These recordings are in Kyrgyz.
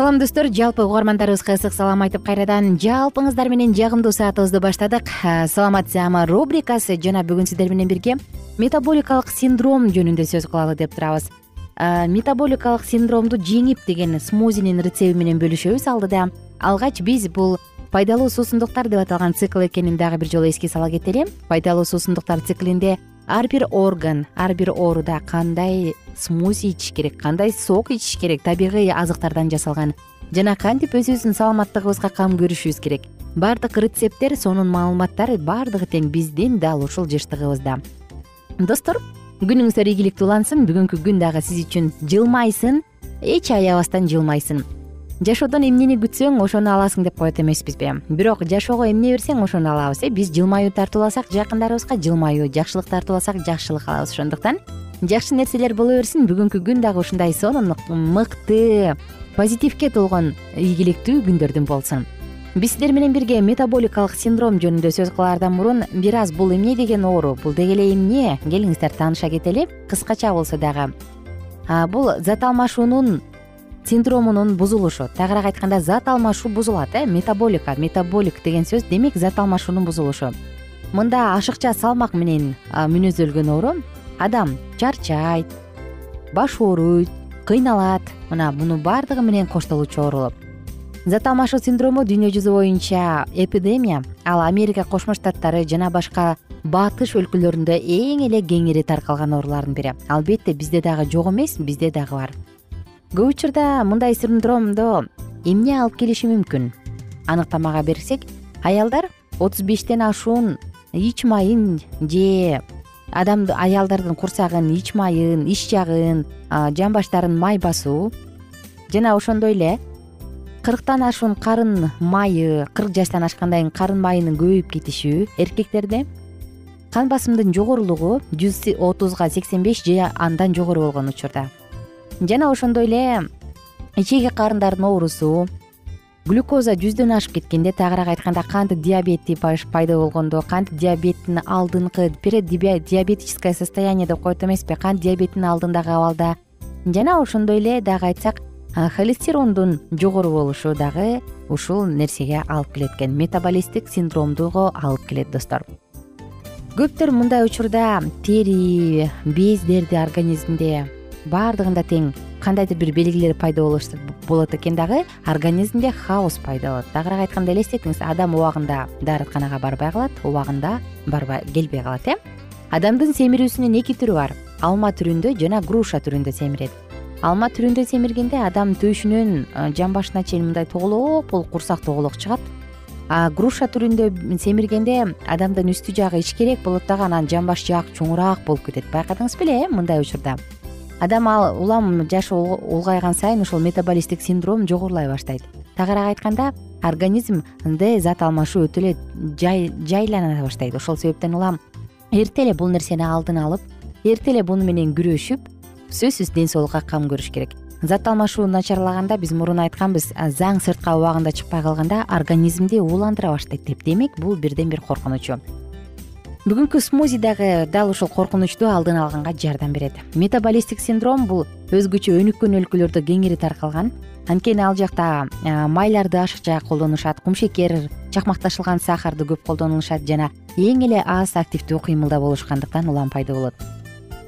салам достор. Жалпы угармандарыбызга ысык салам айтып кайрадан жалпыңыздар менен жагымдуу саатыбызды баштадык. Саламат саама рубрикасы жана бүгүн сиздер менен бирге метаболикалык синдром жөнүндө сөз кылалы деп турабыз. Метаболикалык синдромду жеңип деген смузинин рецепти менен бөлүшөбүз алдыда. Алгач биз бул пайдалуу суусундуктар деп аталган цикл экенин дагы бир жолу эске сала кетели пайдалуу суусундуктар циклинде ар бир орган ар бир ооруда кандай смузи ичиш керек кандай сок ичиш керек табигый азыктардан жасалган. Жана кантип өзүбүздүн саламаттыгыбызга кам көрүшүбүз керек? Баардык рецепттер сонун маалыматтар баардыгы тең биздин дал ушул жыштыгыбызда. Достор күнүңүздөр ийгиликтүү улансын. Бүгүнкү күн дагы сиз үчүн жылмайсын эч аябастан жылмайсын жашоодон эмнени күтсөң ошону аласың деп коет эмеспизби. Бирок жашоого эмне берсең ошону алабыз э. Биз жылмаюу тартууласак жакындарыбызга жылмаюу жакшылык тартууласак жакшылык алабыз. Ошондуктан жакшы нерселер боло берсин бүгүнкү күн дагы ушундай сонун мыкты позитивге толгон ийгиликтүү күндөрдүн болсун. Биз сиздер менен бирге метаболикалык синдром жөнүндө сөз кылаардан мурун бир аз бул эмне деген оору бул деги эле эмне келиңиздер тааныша кетели. Кыскача болсо дагы. Бул зат алмашуунун синдромунун бузулушу. Тагыраак айтканда зат алмашуу бузулат э? Метаболика метаболик деген сөз демек зат алмашуунун бузулушу. Мында ашыкча салмак менен мүнөздөлгөн оору. Адам чарчайт баш ооруйт кыйналат. Мына муну баардыгы менен коштолуучу оорулор зат алмашуу синдрому дүйнө жүзү боюнча эпидемия. Ал америка кошмо штаттары жана башка батыш өлкөлөрүндө эң эле кеңири таркалган оорулардын бири албетте бизде дагы жок эмес бизде дагы бар көп учурда мындай синдромдо эмне алып келиши мүмкүн? Аныктамага берсек аялдар отуз бештен ашуун ич майын же адам аялдардын курсагын ич майын ич жагын жамбаштарын май басуу. Жана ошондой эле кырктан ашуун карын майы кырк жаштан ашкандан кийин карын майынын көбөйүп кетиши эркектерде кан басымдын жогорулугу жүз отузга сексен беш же андан жогору болгон учурда жана ошондой эле ичеги карындардын оорусу глюкоза жүздөн ашып кеткенде тагыраак айтканда кант диабети пайда болгондо кант диабеттин алдыңкы преддиабетическое состояние деп коет эмеспи кант диабетинин алдындагы абалда. Жана ошондой эле дагы айтсак холестерондун жогору болушу дагы ушул нерсеге алып келет экен метаболисттик синдромдуго алып келет достор. Көптөр мындай учурда тери бездерди организмде баардыгында тең кандайдыр бир белгилер пайда болот экен дагы организмде хаос пайда болот. Тагыраак айтканда элестетиңиз адам убагында дарыканага барбай калат убагында барбай келбей калат э? Адамдын семирүүсүнүн эки түрү бар. Алма түрүндө жана груша түрүндө семирет. Алма түрүндө семиргенде адам төшүнөн жамбашына чейин мындай тоголок болуп курсак тоголок чыгат. А груша түрүндө семиргенде адамдын үстү жагы ичкерээк болот дагы анан жамбаш жаак чоңураак болуп кетет. Байкадыңыз беле э? Мындай учурда адам ал улам жашы улгайган сайын ушул метаболисттик синдром жогорулай баштайт. Тагыраак айтканда организм д зат алмашуу өтө эле жайлана баштайт. Ошол себептен улам эрте эле бул нерсени алдын алып эрте эле буну менен күрөшүп сөзсүз ден соолукка кам көрүш керек. Зат алмашуу начарлаганда биз мурун айтканбыз заң сыртка убагында чыкпай калганда организмди ууландыра баштайт деп. Демек бул бирден бир коркунучу бүгүнкү смузи дагы дал ушул коркунучту алдын алганга жардам берет. Метаболисттик синдром бул өзгөчө өнүккөн өлкөлөрдө кеңири таркалган. Анткени ал жакта майларды ашыкча колдонушат кумшекер чакмакташылган сахарды көп колдонушат жана эң эле аз активдүү кыймылда болушкандыктан улам пайда болот.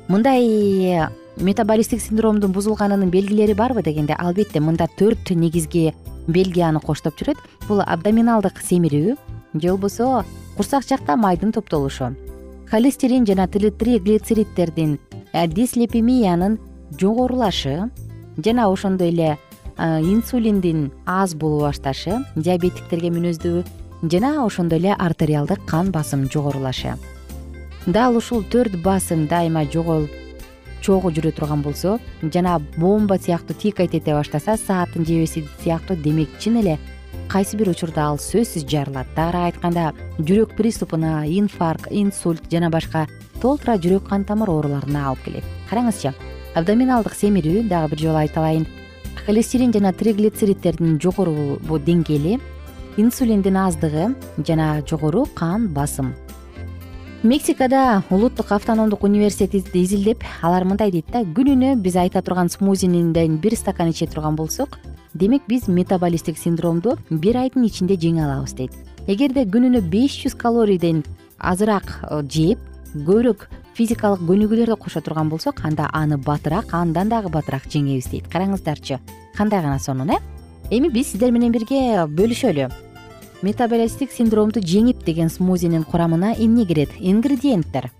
Мындай метаболисттик синдромдун бузулганынын белгилери барбы дегенде албетте мында төрт негизги белги аны коштоп жүрөт. Бул абдоминалдык семирүү же болбосо курсак жакта майдын топтолушу. Холестерин жана триглицеридтердин э, дислепемиянын жогорулашы жана ошондой эле э, инсулиндин аз боло башташы диабетиктерге мүнөздүү жана ошондой эле артериалдык кан басым жогорулашы. Дал ушул төрт басым дайыма жоголуп чогуу жүрө турган болсо жана бомба сыяктуу тикать эте баштаса сааттын жебеси сыяктуу демек чын эле кайсы бир учурда ал сөзсүз жарылат тагыраак айтканда жүрөк приступуна инфаркт инсульт жана башка толтура жүрөк кан тамыр ооруларына алып келет. Караңызчы абдоминалдык семирүү дагы бир жолу айталайын. Холестерин жана жогору деңгээли инсулиндин аздыгы жана жогору кан басым. Мексикада улуттук автономдук университет изилдеп алар мындай дейт да күнүнө биз айта турган смузиниден бир стакан иче турган болсок демек биз метаболисттик синдромду бир айдын ичинде жеңе алабыз дейт. Эгерде күнүнө беш жүз калорийден азыраак э, жеп көбүрөөк физикалык көнүгүүлөрдү кошо турган болсок анда аны батыраак андан дагы батыраак жеңебиз дейт. Караңыздарчы кандай гана сонун э? Эми биз сиздер менен бирге бөлүшөлү. Метаболисттик синдромду жеңип деген смузинин курамына эмне кирет? Ингредиенттер.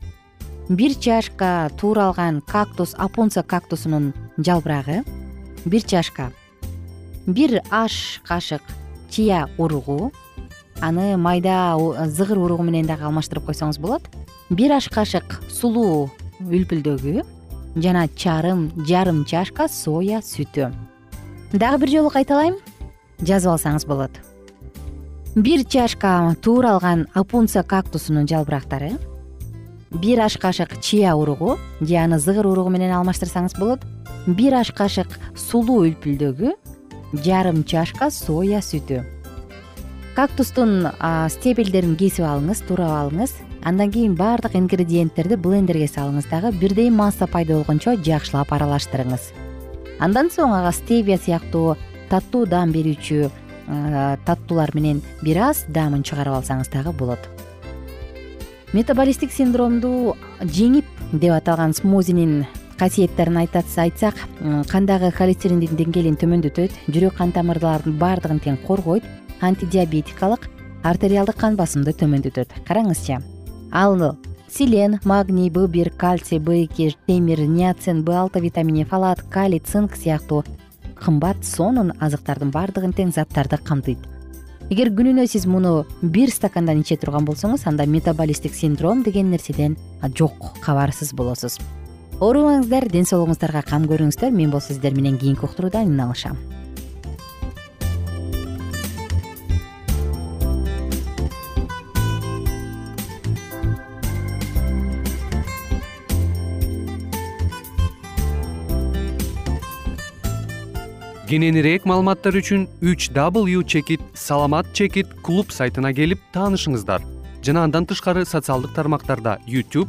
Бир чашка тууралган кактус апунца кактусунун жалбырагы. Бир чашка бир аш кашык чия уругу аны майда зыгыр уругу менен дагы алмаштырып койсоңуз болот. Бир аш кашык сулуу үлпүлдөгү жана чарым жарым чашка соя сүтү. Дагы бир жолу кайталайм жазып алсаңыз болот. Бир чашка тууралган апунца кактусунун жалбырактары бир аш кашык чия уругу же аны зыгыр уругу менен алмаштырсаңыз болот. Бир аш кашык сулуу үлпүлдөгү жарым чашка соя сүтү. Кактустун стебелдерин кесип алыңыз туурап алыңыз. Андан кийин баардык ингредиенттерди блендерге салыңыз. Дагы бирдей масса пайда болгончо жакшылап аралаштырыңыз. Андан соң ага стевия сыяктуу таттуу даам берүүчү таттуулар менен бир аз даамын чыгарып алсаңыз дагы болот. Метаболисттик синдромду жеңип деп аталган смузинин касиеттерин айтсак кандагы холестериндин деңгээлин төмөндөтөт жүрөк кан тамырларынын баардыгын тең коргойт антидиабетикалык артериалдык кан басымды төмөндөтөт. Караңызчы ал селен магний б бир кальций б эки темир ниацин б алты витамини фалат калий цинк сыяктуу кымбат сонун азыктардын баардыгын тең заттарды камтыйт. Эгер күнүнө сиз муну бир стакандан иче турган болсоңуз анда метаболисттик синдром деген нерседен жок кабарсыз болосуз оорубаңыздар ден соолугуңуздарга кам көрүңүздөр. Мен болсо сиздер менен кийинки уктурууда алышам кененирээк маалыматтар үчүн үч w чекит саламат чекит клуб сайтына келип таанышыңыздар. Жана андан тышкары социалдык тармактарда youtube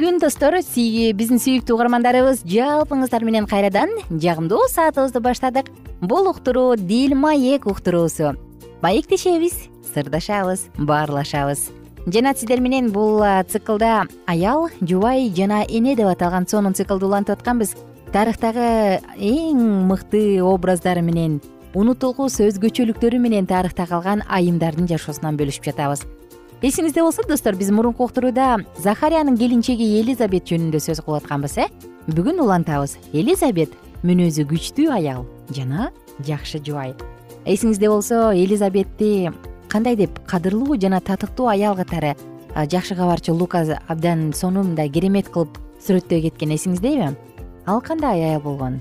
күн достор биздин сүйүктүү угармандарыбыз жалпыңыздар менен кайрадан жагымдуу саатыбызды баштадык. Бул уктуруу дил маек уктуруусу. Маектешебиз сырдашабыз баарлашабыз. Жана сиздер менен бул циклда аял жубай жана эне деп аталган сонун циклды улантып атканбыз тарыхтагы эң мыкты образдары менен унутулгус өзгөчөлүктөрү менен тарыхта калган айымдардын жашоосунан бөлүшүп жатабыз эсиңизде болсо достор биз мурунку уктурууда захариянын келинчеги элизабет жөнүндө сөз кылып атканбыз э? Бүгүн улантабыз. Элизабет мүнөзү күчтүү аял жана жакшы жубай. Эсиңизде болсо элизабетти кандай деп кадырлуу жана татыктуу аял катары жакшы кабарчы лука абдан сонун мындай керемет кылып сүрөттөй кеткен эсиңиздеби ал кандай аял болгон?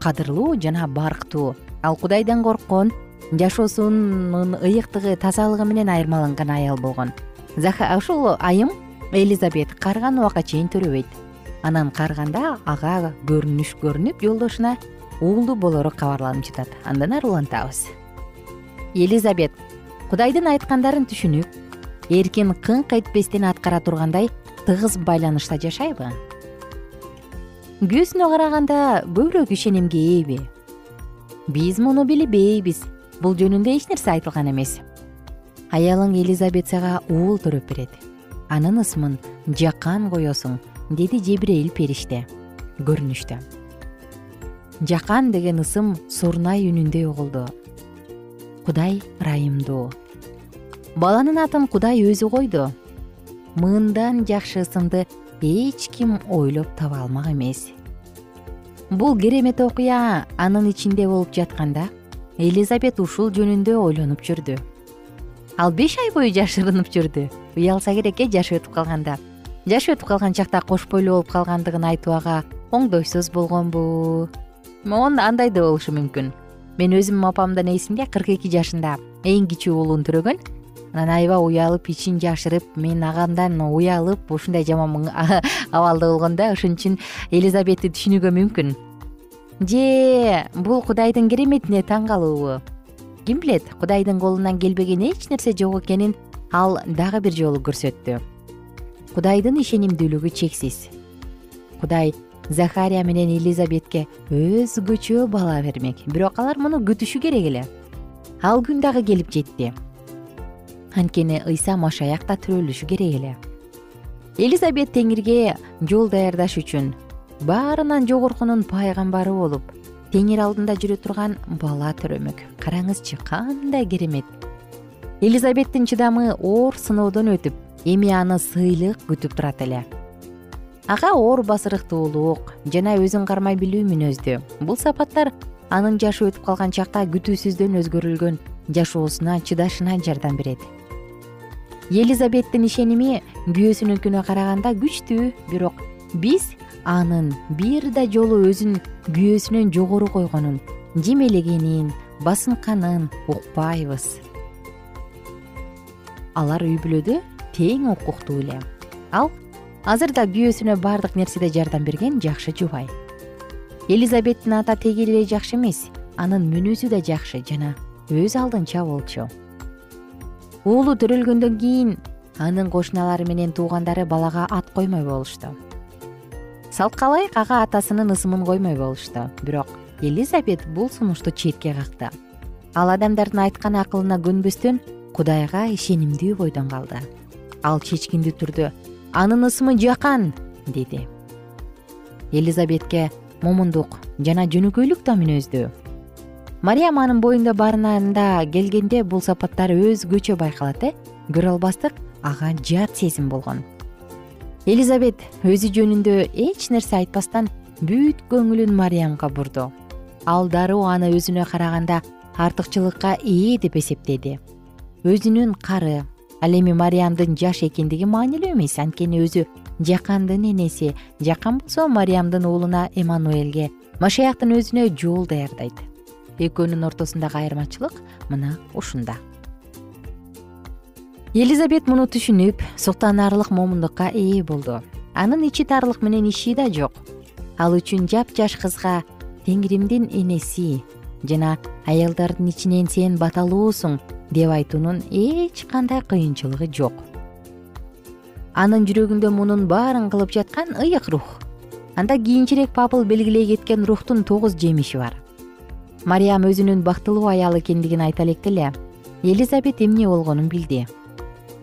Кадырлуу жана барктуу ал кудайдан корккон жашоосунун ыйыктыгы тазалыгы менен айырмаланган аял болгон. Ушул айым элизабет карыган убакка чейин төрөбөйт. Анан карыганда ага көрүнүш көрүнүп жолдошуна уулду болору кабарланып жатат андан ары улантабыз. Элизабет кудайдын айткандарын түшүнүп эркин кыңк этпестен аткара тургандай тыгыз байланышта жашайбы? Көзүнө караганда көбүрөөк ишенимге ээби биз муну билбейбиз бул жөнүндө эч нерсе айтылган эмес. Аялың элизабет сага уул төрөп берет. Анын ысымын жакан коесуң деди жебирейил периште. Көрүнүштө. Жакан деген ысым сурнай үнүндөй угулду. Кудай ырайымдуу баланын атын кудай өзү койду мындан жакшы ысымды эч ким ойлоп таба алмак эмес бул керемет окуя анын ичинде болуп жатканда элизабет ушул жөнүндө ойлонуп жүрдү. Ал беш ай бою жашырынып жүрдү. Уялса керек э жашы өтүп калганда. Жашы өтүп калган чакта кош бойлуу болуп калгандыгын айтуу ага оңдойсуз болгонбу. Андай да болушу мүмкүн. Мен өзүмдүн апамдын эсимде кырк эки жашында эң кичүү уулун төрөгөн анан аябай уялып ичин жашырып мен агамдан уялып ушундай жаман абалда болгон да. Ошон үчүн элизабетти түшүнүүгө мүмкүн же бул кудайдын кереметине таң калуубу? Ким билет? Кудайдын колунан келбеген эч нерсе жок экенин ал дагы бир жолу көрсөттү. Кудайдын ишенимдүүлүгү чексиз. Кудай захария менен элизабетке өзгөчө бала бермек. Бирок алар муну күтүшү керек эле. Ал күн дагы келип жетти. Анткени ыйса машаякта төрөлүшү керек эле. Элизабет теңирге жол даярдаш үчүн баарынан жогоркунун пайгамбары болуп теңир алдында жүрө турган бала төрөмөк. Караңызчы кандай керемет. Элизабеттин чыдамы оор сыноодон өтүп эми аны сыйлык күтүп турат эле. Ага оор басырыктуулук жана өзүн кармай билүү мүнөздүү бул сапаттар анын жашы өтүп калган чакта күтүүсүздөн өзгөрүлгөн жашоосуна чыдашына жардам берет. Элизабеттин ишеними күйөөсүнүкүнө караганда күчтүү бирок биз анын бир да жолу өзүн күйөөсүнөн жогору койгонун жемелегенин басынканын укпайбыз. Алар үй бүлөдө тең укуктуу эле ал азыр да күйөөсүнө баардык нерседе жардам берген жакшы жубай. Элизабеттин ата теги эле жакшы эмес анын мүнөзү да жакшы жана өз алдынча болчу. Уулу төрөлгөндөн кийин анын кошуналары менен туугандары балага ат коймой болушту салткалайык ага атасынын ысымын коймой болушту. Бирок элизабет бул сунушту четке какты ал адамдардын айткан акылына көнбөстөн кудайга ишенимдүү бойдон калды. Ал чечкиндүү түрдө анын ысымы жакан! деди. Элизабетке момундук жана жөнөкөйлүк да мүнөздүү мариям анын боюнда барынанда келгенде бул сапаттар өзгөчө байкалат э? Көрө албастык ага жат сезим болгон элизабет өзү жөнүндө эч нерсе айтпастан бүт көңүлүн мариямга бурду. Ал дароо аны өзүнө караганда артыкчылыкка ээ деп эсептеди. Өзүнүн кары ал эми мариямдын жаш экендиги маанилүү эмес анткени өзү жакандын энеси. Жакан болсо мариямдын уулуна эмануэлге машаяктын өзүнө жол даярдайт. Экөөнүн ортосундагы айырмачылык мына ушунда элизабет муну түшүнүп суктанаарлык момундукка ээ болду. Анын ичи таарлык менен иши да жок. Ал үчүн жапжаш кызга теңиримдин энеси жана аялдардын ичинен сен баталуусуң деп айтуунун эч кандай кыйынчылыгы жок. Анын жүрөгүндө мунун баарын кылып жаткан ыйык рух анда кийинчерээк пабыл белгилей кеткен рухтун тогуз жемиши бар. Мариям өзүнүн бактылуу аял экендигин айта электе эле элизабет эмне болгонун билди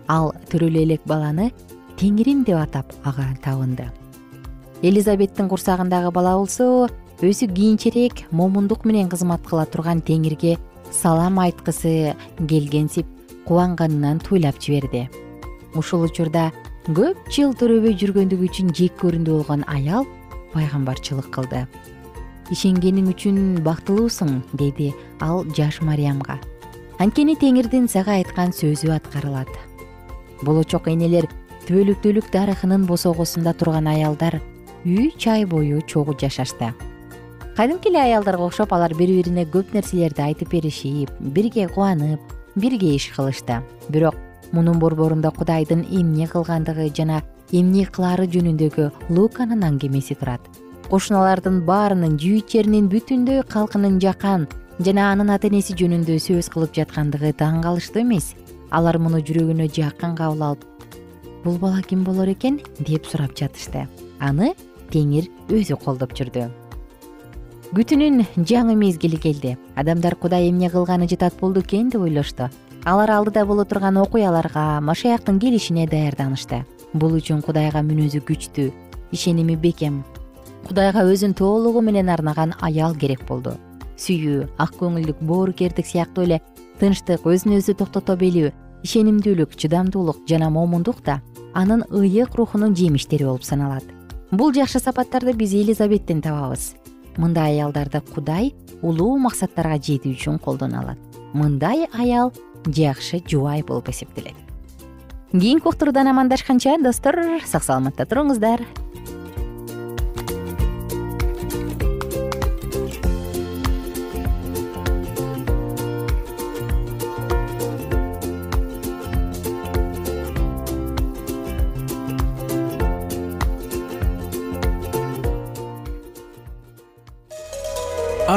ал төрөлө элек баланы теңирим деп атап ага табынды. Элизабеттин курсагындагы бала болсо өзү кийинчерээк момундук менен кызмат кыла турган теңирге салам айткысы келгенсип кубанганынан туйлап жиберди. Ушул учурда көп жыл төрөбөй жүргөндүгү үчүн жек көрүндү болгон аял пайгамбарчылык кылды. Ишенгениң үчүн бактылуусуң деди ал жаш мариямга. Анткени теңирдин сага айткан сөзү аткарылат болочок энелер түбөлүктүүлүк дарыхынын босогосунда турган аялдар үч ай бою чогуу жашашты. Кадимки эле аялдарга окшоп алар бири бирине көп нерселерди айтып беришип бирге кубанып бирге иш кылышты. Бирок мунун борборунда кудайдын эмне кылгандыгы жана эмне кылаары жөнүндөгү луканын аңгемеси турат. Кошуналардын баарынын жүйүт жеринин бүтүндөй калкынын жакан жана анын ата энеси жөнүндө сөз кылып жаткандыгы таң калыштуу эмес алар муну жүрөгүнө жакын кабыл алып бул бала ким болор экен? деп сурап жатышты. Аны теңир өзү колдоп жүрдү. Күтүүнүн жаңы мезгили келди. Адамдар кудай эмне кылганы жатат болду экен? деп ойлошту. Алар алдыда боло турган окуяларга машаяктын келишине даярданышты. Бул үчүн кудайга мүнөзү күчтүү ишеними бекем. Кудайга өзүн толугу менен арнаган аял керек болду. Сүйүү ак көңүлдүк боорукердик сыяктуу эле тынчтык өзүн өзү токтото билүү ишенимдүүлүк чыдамдуулук жана момундук да анын ыйык рухунун жемиштери болуп саналат. Бул жакшы сапаттарды биз элизабеттен табабыз. Мындай аялдарды кудай улуу максаттарга жетүү үчүн колдоно алат. Мындай аял жакшы жубай болуп эсептелет. Кийинки уктуруудан амандашканча достор сак саламатта туруңуздар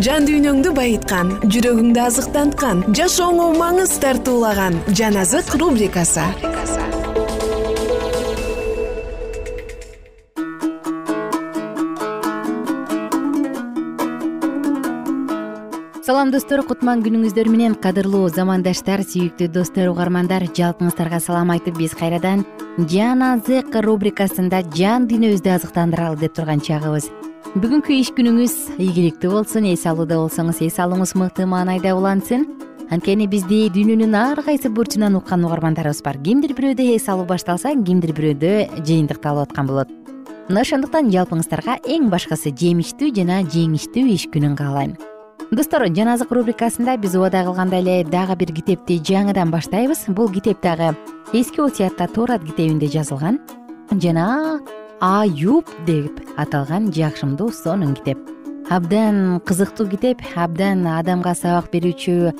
жан дүйнөңдү байыткан жүрөгүңдү азыктанткан жашооңо маңыз тартуулаган жан азык рубрикасы. Салам достор кутман күнүңүздөр менен кадырлуу замандаштар сүйүктүү достор угармандар жалпыңыздарга салам айтып биз кайрадан жан азык рубрикасында жан дүйнөбүздү азыктандыралы деп турган чагыбыз бүгүнкү иш күнүңүз ийгиликтүү болсун эс алууда болсоңуз эс алууңуз мыкты маанайда улансын. Анткени бизди дүйнөнүн ар кайсы бурчунан уккан угармандарыбыз бар. Кимдир бирөөдө эс алуу башталса кимдир бирөөдө жыйынтыкталып аткан болот. Мына ошондуктан жалпыңыздарга эң башкысы жемиштүү жана жеңиштүү иш күнүн каалайм. Достор жаназык рубрикасында биз убада кылгандай эле дагы бир китепти жаңыдан баштайбыз. Бул китеп дагы эски осиятта торат китебинде жазылган. Жана аюб деп аталган жакшымдуу сонун китеп. Абдан кызыктуу китеп абдан адамга сабак берүүчү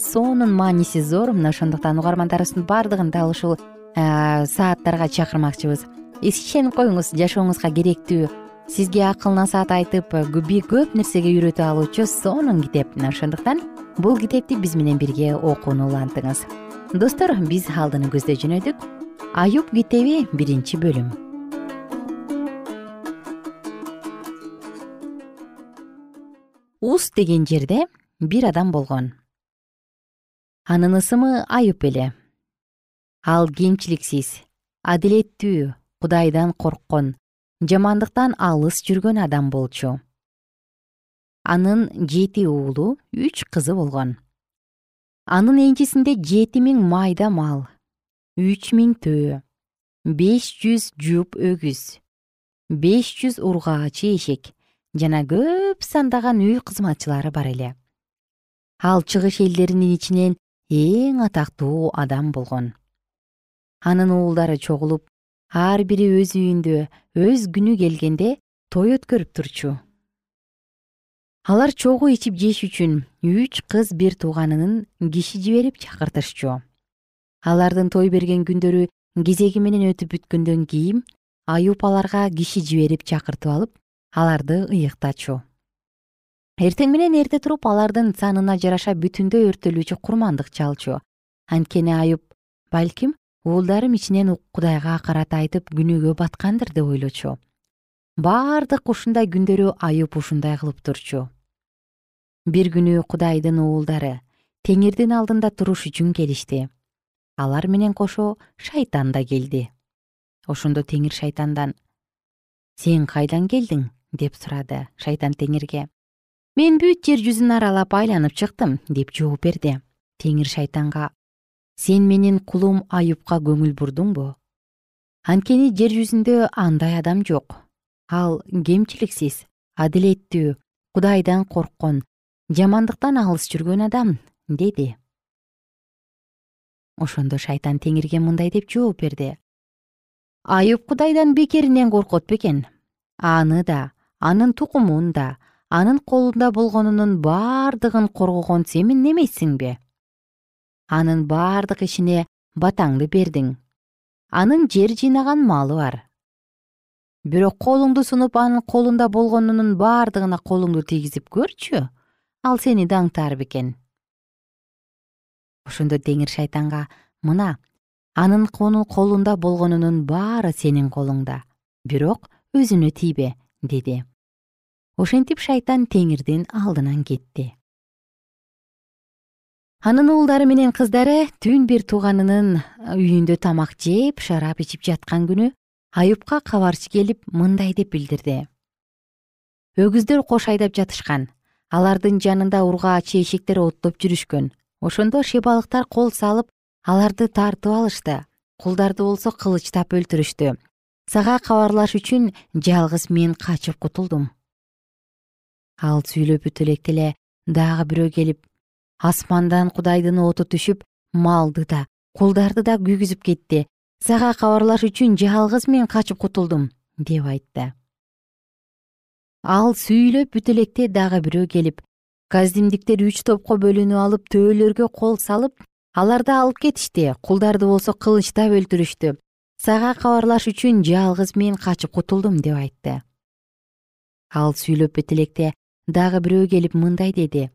сонун мааниси зор. Мына ошондуктан угармандарыбыздын баардыгын дал ушул сааттарга чакырмакчыбыз. Ишенип коюңуз жашооңузга керектүү. Сизге акыл насаат айтып көп нерсеге үйрөтө алуучу сонун китеп. Мына ошондуктан бул китепти биз менен бирге окууну улантыңыз. Достор биз алдыны көздөй жөнөдүк. Аюб китеби биринчи бөлүм уз деген жерде бир адам болгон. Анын ысымы аюп эле. Ал кемчиликсиз адилеттүү кудайдан корккон жамандыктан алыс жүргөн адам болчу. Анын жети уулу үч кызы болгон. Анын энчисинде жети миң майда мал үч миң төө беш жүз жуп өгүз беш жүз ургаачы эшек жана көп сандаган үй кызматчылары бар эле. Ал чыгыш элдеринин ичинен эң атактуу адам болгон. Анын уулдары чогулуп ар бири өз үйүндө өз күнү келгенде той өткөрүп турчу. Алар чогуу ичип жеш үчүн үч кыз бир тууганынын киши жиберип чакыртышчу. Алардын той берген күндөрү кезеги менен өтүп бүткөндөн кийин аюп аларга киши жиберип чакыртып алып аларды ыйыктачу. Эртең менен эрте туруп алардын санына жараша бүтүндөй өрттөлүүчү курмандык чалчу. Анткени аюп балким уулдарым ичинен кудайга карата айтып күнөөгө баткандыр деп ойлочу. Баардык ушундай күндөрү аюп ушундай кылып турчу. Бир күнү кудайдын уулдары теңирдин алдында туруш үчүн келишти. Алар менен кошо шайтан да келди. Ошондо теңир шайтандан сен кайдан келдиң деп сурады шайтан теңирге. Мен бүт жер жүзүн аралап айланып чыктым деп жооп берди. Теңир шайтанга сен менин кулум аюпка көңүл бурдуңбу анткени жер жүзүндө андай адам жок. Ал кемчиликсиз адилеттүү кудайдан корккон жамандыктан алыс жүргөн адам деди. Ошондо шайтан теңирге мындай деп жооп берди. Аюп кудайдан бекеринен коркот бекен. Аны да анын тукумун да анын колунда болгонунун баардыгын коргогон сен эмессиңби анын бардык ишине батаңды бердиң. Анын жер жыйнаган малы бар. Бирок колуңду сунуп анын колунда болгонунун бардыгына колуңду тийгизип көрчү ал сени даңтаар бекен ошондо теңир шайтанга мына анын колунда болгонунун баары сенин колуңда. Бирок өзүнө тийбе деди ошентип шайтан теңирдин алдынан кетти. Анын уулдары менен кыздары түн бир тууганынын үйүндө тамак жеп шарап ичип жаткан күнү аюпка кабарчы келип мындай деп билдирди. Өгүздөр кош айдап жатышкан алардын жанында ургаачы эшектер оттоп жүрүшкөн. Ошондо шебалыктар кол салып аларды тартып алышты. Кулдарды болсо кылычтап өлтүрүштү. Сага кабарлаш үчүн жалгыз мен качып кутулдум ал сүйлөп бүтө электе эле дагы бирөө келип асмандан кудайдын оту түшүп малды да кулдарды да күйгүзүп кетти. Сага кабарлаш үчүн жалгыз мен качып кутулдум деп айтты. Ал сүйлөп бүтө электе дагы бирөө келип каздимдиктер үч топко бөлүнүп алып төөлөргө кол салып аларды алып кетишти кулдарды болсо кылычтап өлтүрүштү. Сага кабарлаш үчүн жалгыз мен качып кутулдум деп айтты. Ал сүйлөп бүтө электе дагы бирөө келип мындай деди.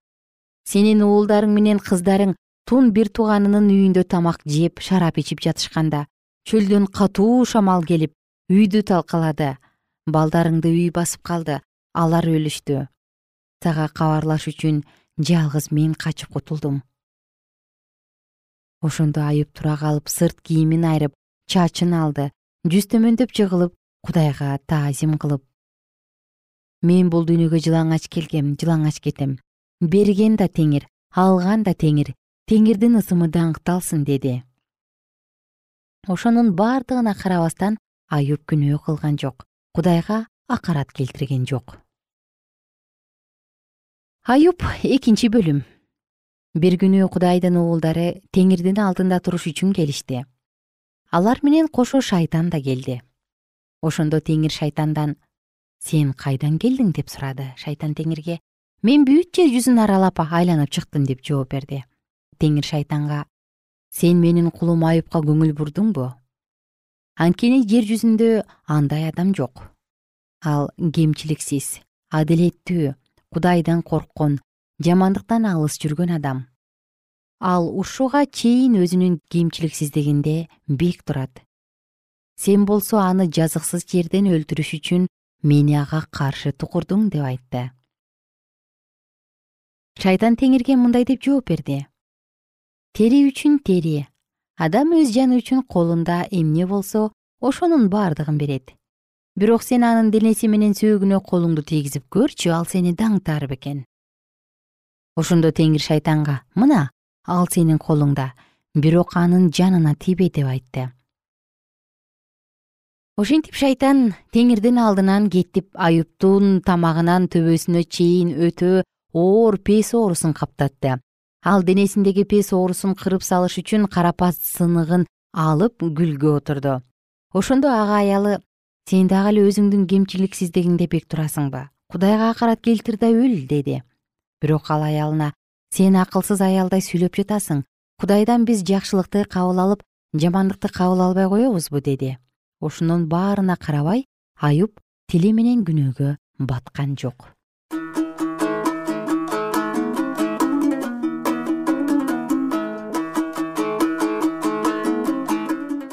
Сенин уулдарың менен кыздарың тун бир тууганынын үйүндө тамак жеп шарап ичип жатышканда чөлдөн катуу шамал келип үйдү талкалады. Балдарыңды үй басып калды алар өлүштү. Сага кабарлаш үчүн жалгыз мен качып кутулдум ошондо аюп тура калып сырт кийимин айрып чачын алды. Жүз төмөндөп жыгылып кудайга таазим кылып мен бул дүйнөгө жылаңач келгем жылаңач кетем. Берген да теңир алган да теңир теңирдин ысымы даңкталсын деди. Ошонун бардыгына карабастан аюп күнөө кылган жок кудайга акарат келтирген жок. Аюп экинчи бөлүм. Бир күнү кудайдын уулдары теңирдин алдында туруш үчүн келишти. Алар менен кошо шайтан да келди. Ошондо теңир шайтандан сен кайдан келдиң? деп сурады. Шайтан теңирге мен бүт жер жүзүн аралап айланып чыктым деп жооп берди. Теңир шайтанга сен менин кулум аюпка көңүл бурдуңбу? Анткени жер жүзүндө андай адам жок. Ал кемчиликсиз адилеттүү кудайдан корккон жамандыктан алыс жүргөн адам. Ал ушуга чейин өзүнүн кемчиликсиздигинде бек турат. Сен болсо аны жазыксыз жерден өлтүрүш үчүн мени ага каршы тукурдуң деп айтты. Шайтан теңирге мындай деп жооп берди. Тери үчүн тери адам өз жаны үчүн колунда эмне болсо ошонун бардыгын берет. Бирок сен анын денеси менен сөөгүнө колуңду тийгизип көрчү ал сени даңктаар бекен ошондо теңир шайтанга мына ал сенин колуңда бирок анын жанына тийбе деп айтты ошентип шайтан теңирдин алдынан кетип аюптун тамагынан төбөсүнө чейин өтө оор пес оорусун каптатты. Ал денесиндеги пес оорусун кырып салыш үчүн карапат сыныгын алып гүлгө отурду. Ошондо ага аялы сен дагы эле өзүңдүн кемчиликсиздигиңде бек турасыңбы кудайга акарат келтир да өл деди. Бирок ал аялына сен акылсыз аялдай сүйлөп жатасың. Кудайдан биз жакшылыкты кабыл алып жамандыкты кабыл албай коебузбу деди ошонун баарына карабай аюп тили менен күнөөгө баткан жок.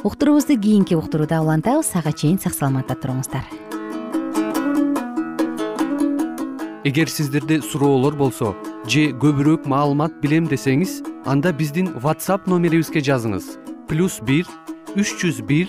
Уктуруубузду кийинки уктурууда улантабыз ага чейин сак саламатта туруңуздар. Эгер сиздерде суроолор болсо же көбүрөөк маалымат билем десеңиз анда биздин whatsapp номерибизге жазыңыз. плюс бир үч жүз бир